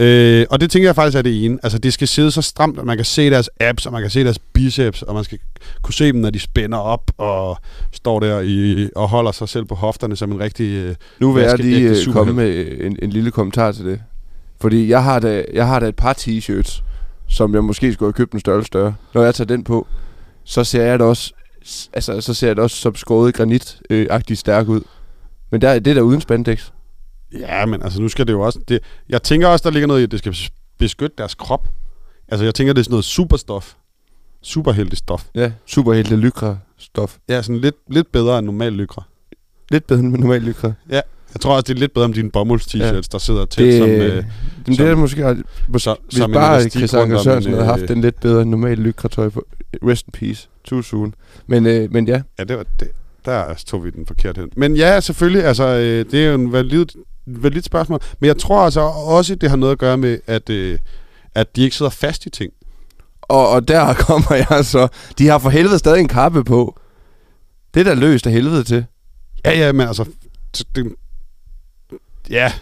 Øh, og det tænker jeg faktisk er det ene. Altså, det skal sidde så stramt, at man kan se deres abs, og man kan se deres biceps, og man skal kunne se dem, når de spænder op og står der i, og holder sig selv på hofterne som en rigtig øh, Nu vil jeg lige øh, komme med øh, en, en lille kommentar til det. Fordi jeg har da, jeg har da et par t-shirts, som jeg måske skulle have købt en størrelse større. Når jeg tager den på, så ser jeg det også, altså, så ser jeg det også som skåret granit øh, stærk ud. Men der, det er der uden spandex. Ja, men altså, nu skal det jo også... Det, jeg tænker også, der ligger noget i, at det skal beskytte deres krop. Altså, jeg tænker, det er sådan noget superstof. Superheldig stof. Ja, superhelte lykra stof. Ja, sådan lidt, lidt bedre end normal lykra. Lidt bedre end normal lykra. Ja, jeg tror også, det er lidt bedre om dine bomulds-t-shirts, Ja. ja. der sidder tæt Det, som... øh, men det som- er måske, måske så- hvis som bare elastik Chris rundt Anker om Sørensen en, havde haft øh, en lidt bedre normal lykratøj på. Rest in peace. Too soon. Men, øh, men ja, Ja, det var det. Der tog vi den forkert hen. Men ja, selvfølgelig, altså, øh, det er jo en valid, valid spørgsmål. Men jeg tror altså også, det har noget at gøre med, at, øh, at de ikke sidder fast i ting. Og, og der kommer jeg så. De har for helvede stadig en kappe på. Det er da løst af helvede til. Ja, ja, men altså... Det, ja.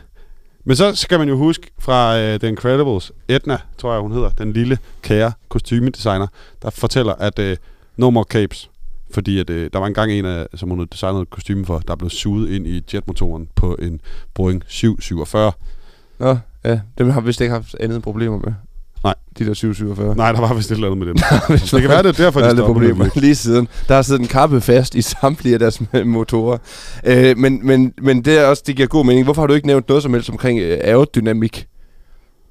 Men så skal man jo huske fra øh, The Incredibles, Edna, tror jeg hun hedder, den lille kære kostymedesigner, der fortæller, at øh, no more capes. Fordi at, øh, der var engang en, af, som hun havde designet et for, der blev suget ind i jetmotoren på en Boeing 747. Nå, ja. Dem har vi vist ikke haft andet problemer med. Nej. De der 747. Nej, der var vist et eller andet med dem. det kan være, det er derfor, der de er problemer lige siden. Der har siddet en kappe fast i samtlige af deres motorer. Øh, men, men, men det er også, det giver god mening. Hvorfor har du ikke nævnt noget som helst omkring øh, aerodynamik?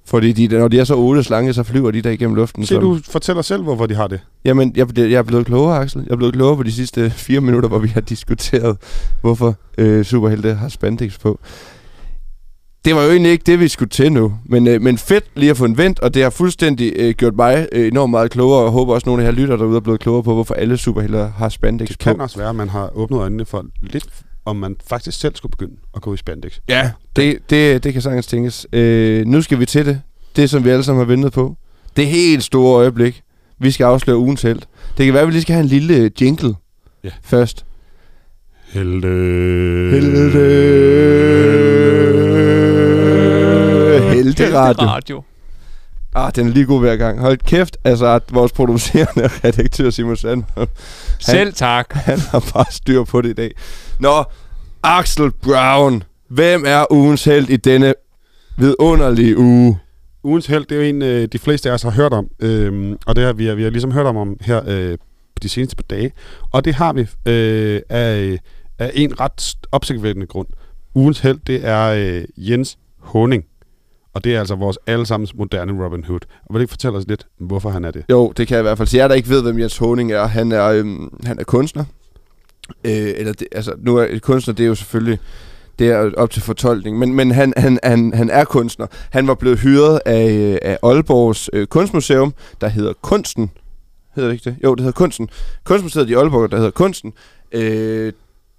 Fordi de, når de er så otte slange, så flyver de der igennem luften. Se, du fortæller selv, hvorfor de har det. Jamen, jeg, jeg er blevet klogere, Axel. Jeg er blevet klogere på de sidste fire minutter, hvor vi har diskuteret, hvorfor øh, superhelte har spandex på. Det var jo egentlig ikke det, vi skulle til nu. Men, øh, men fedt lige at få en vendt, og det har fuldstændig øh, gjort mig øh, enormt meget klogere, og jeg håber også, at nogle af jer lytter derude er blevet klogere på, hvorfor alle superhelte har spandex Det på. kan også være, at man har åbnet øjnene for lidt, om man faktisk selv skulle begynde at gå i spandex. Ja, det, det, det kan sagtens tænkes. Øh, nu skal vi til det. Det, som vi alle sammen har ventet på. Det helt store øjeblik. Vi skal afsløre ugens held. Det kan være, at vi lige skal have en lille jingle Ja. først. Helte. Helderadio. Radio. Ah, den er lige god hver gang. Hold kæft, altså at vores producerende redaktør Simon Sandholm, Selv tak. han har bare styr på det i dag. Nå, Axel Brown. Hvem er ugens held i denne vidunderlige uge? Ugens held, det er jo en, øh, de fleste af os har hørt om. Øhm, og det har vi, vi har ligesom hørt om, om her øh, de seneste par dage. Og det har vi øh, af, af en ret opsigtvækkende grund. Ugens held, det er øh, Jens Honing. Og det er altså vores allesammens moderne Robin Hood. Og vil du ikke fortælle os lidt, hvorfor han er det? Jo, det kan jeg i hvert fald sige. Jeg der ikke ved, hvem Jens Honing er, han er, øhm, han er kunstner. Øh, eller det, altså, nu er kunstner, det er jo selvfølgelig det er op til fortolkning, men, men han, han, han, han er kunstner. Han var blevet hyret af, øh, af Aalborgs øh, kunstmuseum, der hedder Kunsten. Hedder det ikke det? Jo, det hedder Kunsten. Kunstmuseet i Aalborg, der hedder Kunsten, øh,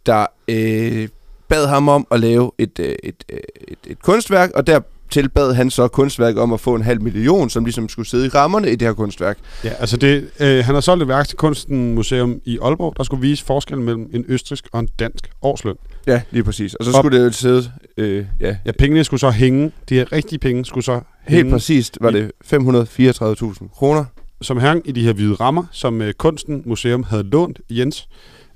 der øh, bad ham om at lave et, øh, et, øh, et, et kunstværk, og der tilbad han så kunstværk om at få en halv million, som ligesom skulle sidde i rammerne i det her kunstværk. Ja, altså det, øh, han har solgt et værk til Kunsten Museum i Aalborg, der skulle vise forskellen mellem en østrisk og en dansk årsløn. Ja, lige præcis. Og så Op- skulle det jo sidde... Øh, ja, Ja, pengene skulle så hænge. De her rigtige penge skulle så helt hænge, præcist var det 534.000 kroner. som hang i de her hvide rammer, som øh, Kunsten Museum havde lånt Jens.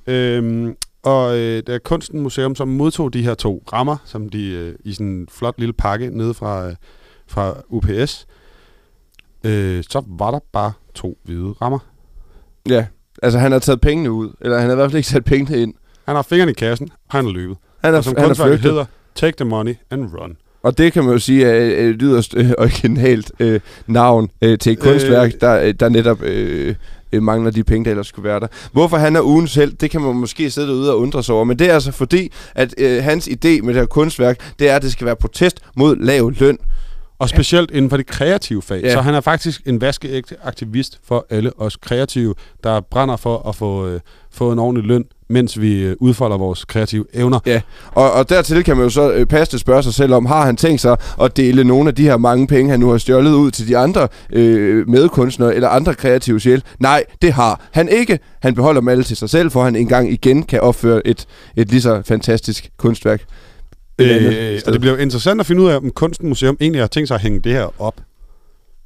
Øhm, og øh, da Kunsten Museum så modtog de her to rammer, som de øh, i sådan en flot lille pakke nede fra, øh, fra UPS, øh, så var der bare to hvide rammer. Ja, altså han har taget pengene ud. Eller han har i hvert fald ikke sat pengene ind. Han har fingrene i kassen, og han er løbet. Han er, og som han er hedder, Take the money and run. Og det kan man jo sige er et yderst øh, originalt øh, navn øh, til et kunstværk, Øh. der, øh, der netop øh, øh, mangler de penge, der ellers skulle være der. Hvorfor han er ugens held, det kan man måske sidde derude og undre sig over. Men det er altså fordi, at øh, hans idé med det her kunstværk, det er, at det skal være protest mod lav løn. Og specielt inden for det kreative fag. Ja. Så han er faktisk en vaskeægte aktivist for alle os kreative, der brænder for at få, øh, få en ordentlig løn, mens vi øh, udfolder vores kreative evner. Ja, og, og dertil kan man jo så øh, passende spørge sig selv om, har han tænkt sig at dele nogle af de her mange penge, han nu har stjålet ud til de andre øh, medkunstnere eller andre kreative sjæl? Nej, det har han ikke. Han beholder dem alle til sig selv, for han engang igen kan opføre et, et lige så fantastisk kunstværk. Øh, og det bliver jo interessant at finde ud af, om Kunsten Museum egentlig har tænkt sig at hænge det her op.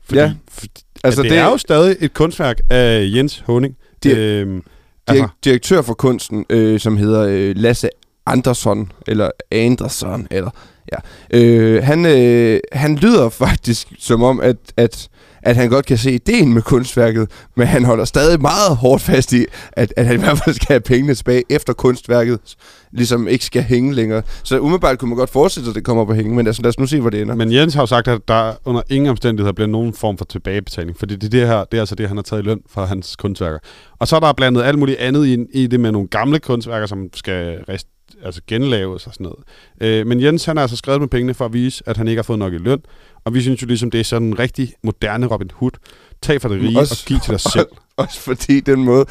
Fordi, Ja. fordi Altså, altså, det, det er jo stadig et kunstværk af Jens Honing. Det- øhm, altså, altså, direktør for kunsten, øh, som hedder øh, Lasse Andersson, eller Andersson, eller ja. Øh, han, øh, han lyder faktisk som om, at, at, at han godt kan se ideen med kunstværket, men han holder stadig meget hårdt fast i, at, at han i hvert fald skal have pengene tilbage efter kunstværket, ligesom ikke skal hænge længere. Så umiddelbart kunne man godt forestille sig, at det kommer op at hænge, men altså, lad os nu se, hvor det ender. men Jens har jo sagt, at der under ingen omstændigheder bliver nogen form for tilbagebetaling. Fordi det, det her, det er altså det, han har taget i løn fra hans kunstværker. Og så er der blandet alt muligt andet i, i det med nogle gamle kunstværker, som skal rest, altså genlaves og sådan noget. Øh, men Jens, han har altså skrevet med pengene for at vise, at han ikke har fået nok i løn. Og vi synes jo ligesom, det er sådan en rigtig moderne Robin Hood. Tag fra det rige Også- og giv til dig selv. Også fordi den måde,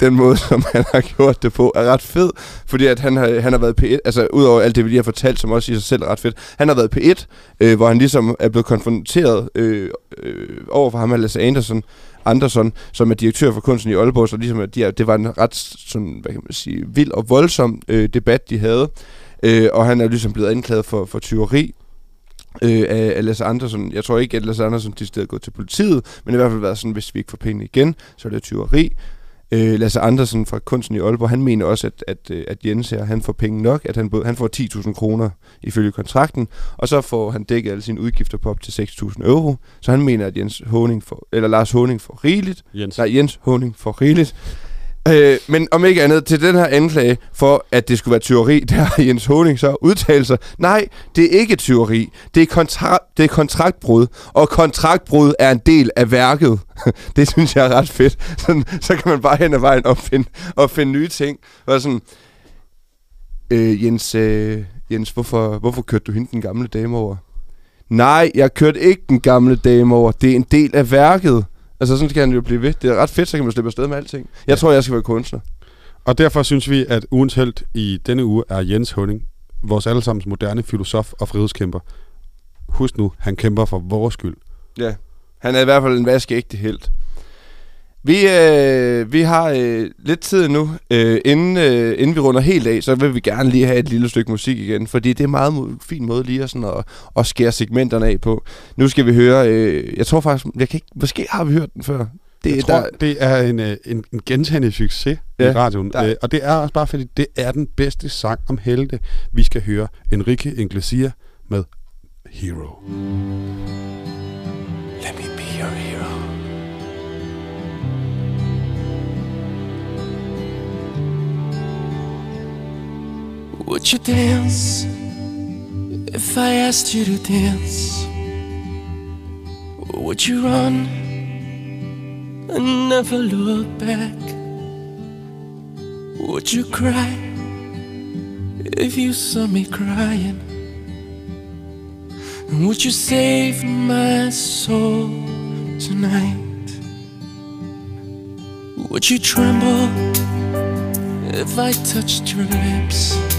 den måde, som han har gjort det på, er ret fed. Fordi at han har, han har været P1, altså udover alt det, vi lige har fortalt, som også i sig selv er ret fedt. Han har været P1, øh, hvor han ligesom er blevet konfronteret øh, øh, over for ham af Lasse Anderson, Andersson, som er direktør for kunsten i Aalborg, så ligesom, at de det var en ret sådan, hvad kan man sige, vild og voldsom øh, debat, de havde. Øh, og han er ligesom blevet anklaget for, for tyveri øh, af, af Lasse Andersen. Jeg tror ikke, at Lasse Andersen til stedet gået til politiet, men i hvert fald været sådan, hvis vi ikke får penge igen, så er det tyveri. Øh, Lasse Andersen fra Kunsten i Aalborg, han mener også, at, at, øh, at Jens her, han får penge nok, at han, han får 10.000 kroner ifølge kontrakten, og så får han dækket alle sine udgifter på op til 6.000 euro. Så han mener, at Jens Honing får, eller Lars Honing får rigeligt. Jens. Nej, Jens Honing får rigeligt. Øh, men om ikke andet, til den her anklage for, at det skulle være tyveri, der har Jens Honing så udtalt sig. Nej, det er ikke tyveri. Det er, kontra- det er kontraktbrud. Og kontraktbrud er en del af værket. det synes jeg er ret fedt. Sådan, så kan man bare hen ad vejen opfinde, opfinde nye ting. Og sådan, øh, Jens, øh, Jens hvorfor, hvorfor kørte du hende den gamle dame over? Nej, jeg kørte ikke den gamle dame over. Det er en del af værket. Altså sådan kan han jo blive ved. Det er ret fedt, så kan man slippe afsted med alting. Jeg ja. tror, jeg skal være kunstner. Og derfor synes vi, at ugens held i denne uge er Jens Honing, vores allesammens moderne filosof og frihedskæmper. Husk nu, han kæmper for vores skyld. Ja, han er i hvert fald en vaskeægte held. Vi, øh, vi har øh, lidt tid nu, øh, inden, øh, inden vi runder helt af, så vil vi gerne lige have et lille stykke musik igen, fordi det er en meget mo- fin måde lige at, sådan at, at skære segmenterne af på. Nu skal vi høre, øh, jeg tror faktisk, jeg kan ikke, måske har vi hørt den før. Det, Jeg tror, det er en, øh, en, en gentagende succes Ja, i radioen. der- Øh, og det er også bare fordi, det er den bedste sang om helte. Vi skal høre Enrique Iglesias med Hero. Would you dance if I asked you to dance? Would you run and never look back? Would you cry if you saw me crying? And would you save my soul tonight? Would you tremble if I touched your lips?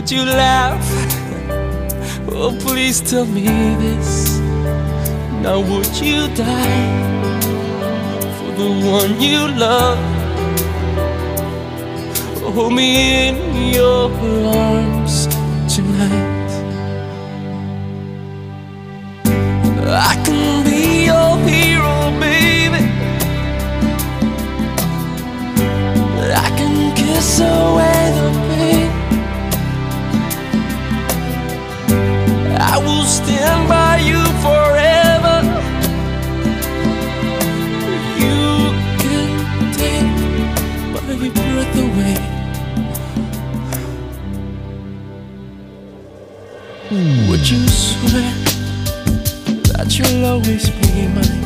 Would you laugh? Oh, please tell me this. Now, would you die for the one you love? Hold me in your arms tonight. I can be your hero, baby. I can kiss away the will stand by you forever. You can take my breath away. Would you swear? that you'll always be mine?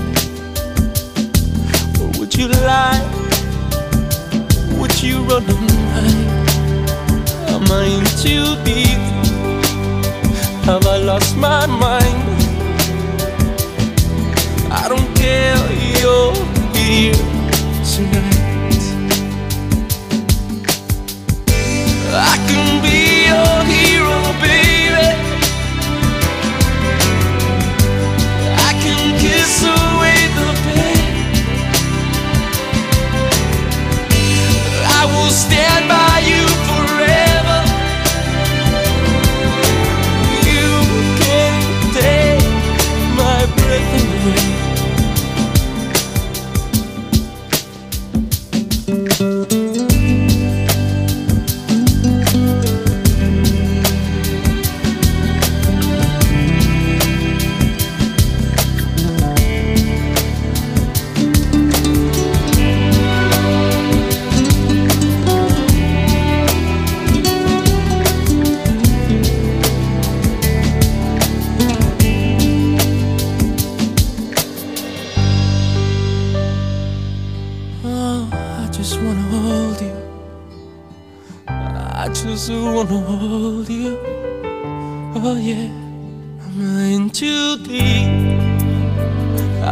Or would you lie? Would you run and hide? Am I in too deep? Have I lost my mind? I don't care, you're here tonight. I can be your hero, baby.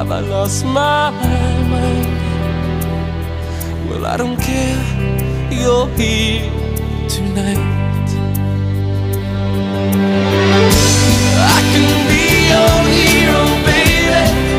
Have I lost my mind? Well, I don't care. You're here tonight. I can be your hero, baby.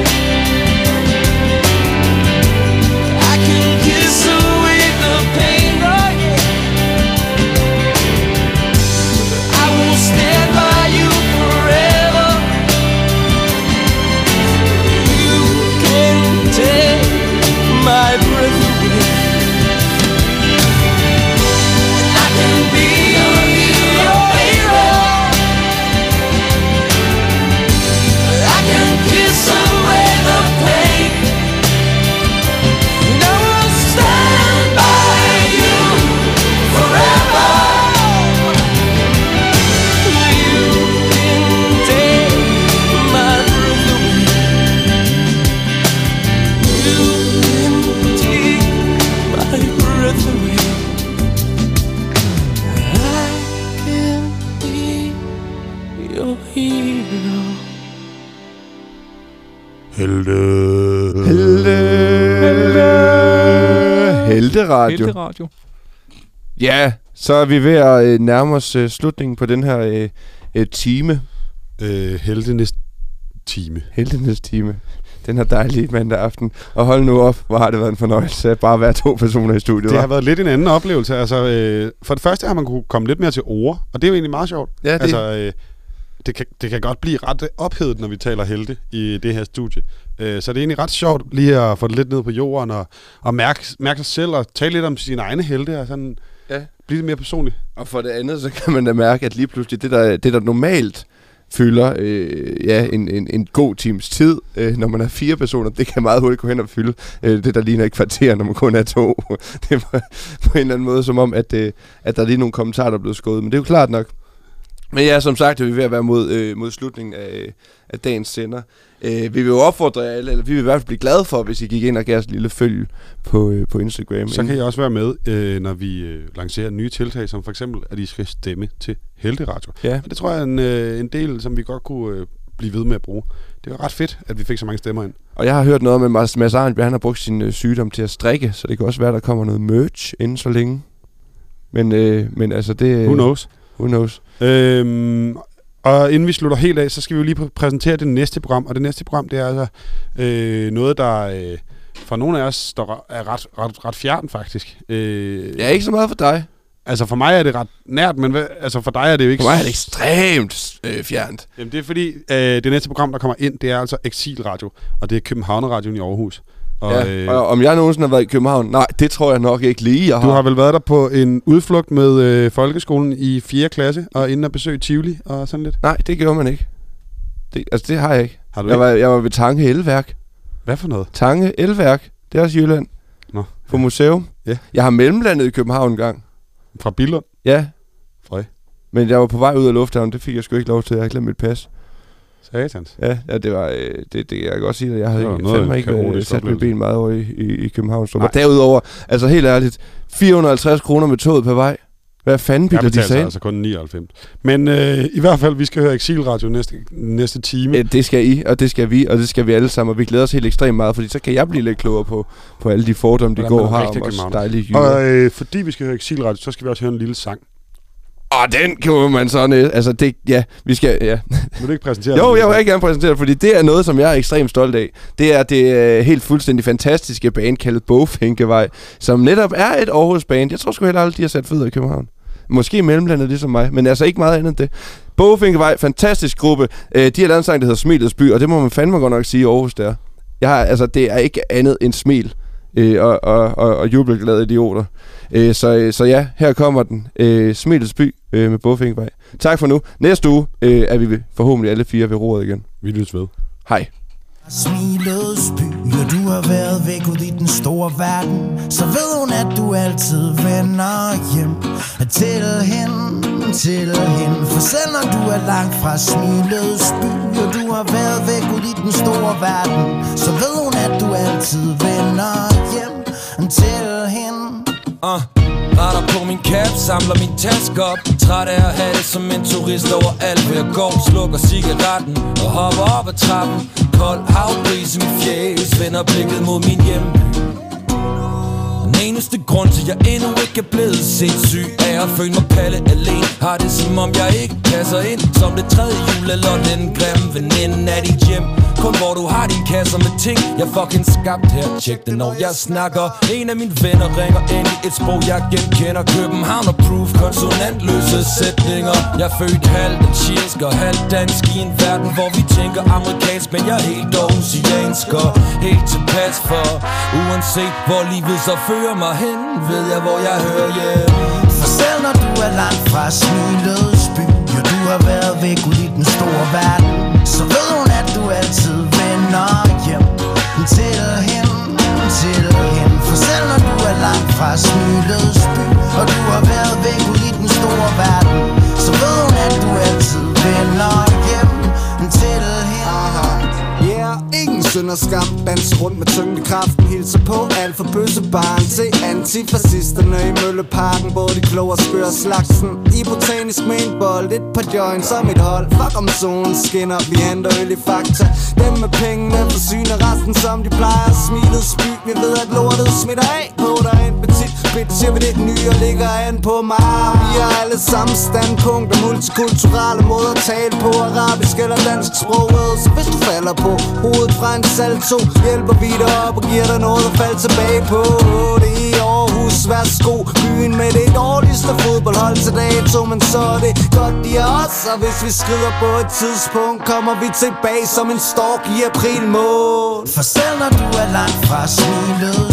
Helte Radio. Helte Radio. Ja, så er vi ved at øh, nærme os øh, slutningen på den her øh, øh, time. Øh, heltenes time. Heltenes time. Den her dejlige mandag aften. Og hold nu op, hvor har det været en fornøjelse at bare være to personer i studiet. Det har været lidt en anden oplevelse. Altså, øh, for det første har man kunne komme lidt mere til ord, og det er jo egentlig meget sjovt. Ja, det- Altså, øh, det, kan, det kan godt blive ret ophedet, når vi taler helte i det her studie. Øh, så det er egentlig ret sjovt lige at få det lidt ned på jorden og, og mærke, mærke sig selv og tale lidt om sine egne helte og sådan Ja. blive lidt mere personligt. Og for det andet, så kan man da mærke, at lige pludselig det, der, det der normalt fylder øh, ja, en, en, en god times tid, øh, når man er fire personer, det kan meget hurtigt gå hen og fylde øh, det, der ligner et kvarter, når man kun er to. det var på en eller anden måde som om, at, øh, at der er lige nogle kommentarer, der er blevet skåret, men det er jo klart nok. Men ja, som sagt, er vi ved at være mod, øh, mod slutningen af, af dagens sender. Øh, vi vil jo opfordre alle, eller vi vil i hvert fald blive glade for, hvis I gik ind og gav os et lille følge på, øh, på Instagram. Så kan I også være med, øh, når vi øh, lancerer nye tiltag, som for eksempel, at I skal stemme til Helte Radio. Ja. Og det tror jeg er en, øh, en del, som vi godt kunne øh, blive ved med at bruge. Det var ret fedt, at vi fik så mange stemmer ind. Og jeg har hørt noget at Mads, Mads Arnbjerg, han har brugt sin øh, sygdom til at strikke, så det kan også være, at der kommer noget merch inden så længe. Men, øh, men altså det... Who knows? Who knows? Øhm, og inden vi slutter helt af, så skal vi jo lige pr- præsentere det næste program. Og det næste program, det er altså øh, noget, der øh, for nogle af os står, er ret, ret, ret fjern faktisk. Øh, Ja, ikke så meget for dig. Altså for mig er det ret nært, men hvad, altså for dig er det jo ikke... For mig er det ekstremt øh, fjernt. Jamen det er fordi, øh, det næste program, der kommer ind, det er altså Exilradio, og det er Københavnerradioen i Aarhus. Og, ja, øh, og om jeg nogensinde har været i København? Nej, det tror jeg nok ikke lige, jeg har. du har vel været der på en udflugt med øh, folkeskolen i 4. klasse, og inden at besøge Tivoli og sådan lidt? Nej, det gjorde man ikke. Det, altså, det har jeg ikke. Har du jeg ikke? var, jeg var ved Tange Elværk. Hvad for noget? Tange Elværk. Det er også Jylland. Nå. På museum. Ja. Jeg har mellemlandet i København en gang. Fra Billund? Ja. Frøj. Men jeg var på vej ud af lufthavnen. Det fik jeg sgu ikke lov til. Jeg havde glemt mit pas. Satans. Ja, ja det var, øh, det, det, jeg kan godt sige, at jeg havde ikke, fandme ikke øh, kaotisk sat oplevelse. ben meget over i, i, i København. Og derudover, altså helt ærligt, 450 kroner med toget på vej. Hvad fanden bilder de sig ind? altså kun 99. Men øh, i hvert fald, vi skal høre Exilradio næste, næste time. Øh, Det skal I, og det skal vi, og det skal vi alle sammen, og vi glæder os helt ekstremt meget, fordi så kan jeg blive lidt klogere på, på alle de fordomme, de går har om os dejlige jyder. Og øh, fordi vi skal høre Exilradio, så skal vi også høre en lille sang. Og den kan man sådan, øh, altså det, ja, vi skal, ja. Vil du ikke præsentere Jo, jeg vil rigtig gerne præsentere det, fordi det er noget, som jeg er ekstremt stolt af. Det er det øh, helt fuldstændig fantastiske band kaldet Bogfinkevej, som netop er et Aarhus band. Jeg tror sgu heller aldrig, de har sat fødder i København. Måske i mellemlandet ligesom mig, men altså ikke meget andet end det. Bogfinkevej, fantastisk gruppe. Øh, de har lavet en sang, der hedder Smilets By, og det må man fandme godt nok sige i Aarhus der. Jeg har, altså, det er ikke andet end smil øh, og, og, og, og jubelglade idioter. Øh, så, øh, så ja, her kommer den. Øh, Smilets By øh, med Bogfinkevej. Tak for nu. Næste uge øh, er vi forhåbentlig alle fire ved roret igen. Vi lyttes ved. Hej. Smilets by, og du har været væk ud i den store verden Så ved hun, at du altid vender hjem Til hende, til hende For selv når du er langt fra smilets by Og du har været væk ud i den store verden Så ved hun, at du altid vender hjem Til hende Uh, Retter på min cap, samler min taske op. Træt af at have det som en turist overalt Hvor jeg går, slukker cigaretten Og hopper op ad trappen. Kold havbris i mit fjæs Vender blikket mod min hjemby den eneste grund til, jeg endnu ikke er blevet sindssyg Er at føle mig palle alene. Har det som om jeg ikke passer ind. Som det tredje jul eller den grimme veninde af dit hjem. Kun hvor du har din kasser med ting Jeg fucking skabt her. Tjek det når jeg snakker. En af mine venner ringer ind i et sprog jeg genkender. København og proof Konsonantløse sætninger. Jeg er født halvt dansk og halvt dansk I en verden hvor vi tænker amerikansk Men jeg er helt oceansk og helt tilpas for. Uanset hvor livet så fører mig hen Ved jeg hvor jeg hører hjemme. For selv når du er langt fra smilets by Jo, du har været væk ud i den store verden Så ved hun, at du altid vender hjem. Til hende, til hende For selv når du er langt fra smilets by Og du har været væk ud i den store verden Så ved hun, at du altid ingen synd og skam dans rundt med tyngdekraften Hilser på alt for bøssebarn Til antifascisterne i Mølleparken Hvor de kloge og slagsen. I botanisk med en bold Et par joints som et hold. Fuck om solen skinner Vi henter øl i fakta. Dem med pengene forsyner resten som de plejer. Smilet spyg Vi ved at lortet smitter af på dig en petit Bitch, siger vi det nye og ligger an på mig. Vi har alle samme standpunkter Multikulturelle måder at tale på. Arabisk eller dansk sprog Så hvis du falder på hovedet fra en salto Hjælper vi dig op og giver dig noget at falde tilbage på. Det er i Aarhus, værsgo. Byen med det dårligste fodboldhold til dato Men så er det godt de er os. Og hvis vi skrider på et tidspunkt Kommer vi tilbage som en stork i april måned. For selv når du er langt fra smilet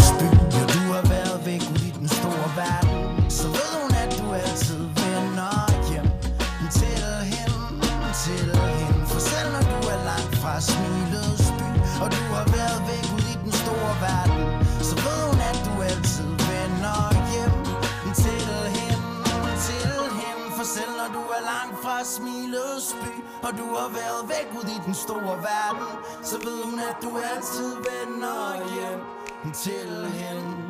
by Og du har været væk ud i den store verden Så ved hun, at du altid vender hjem til hende.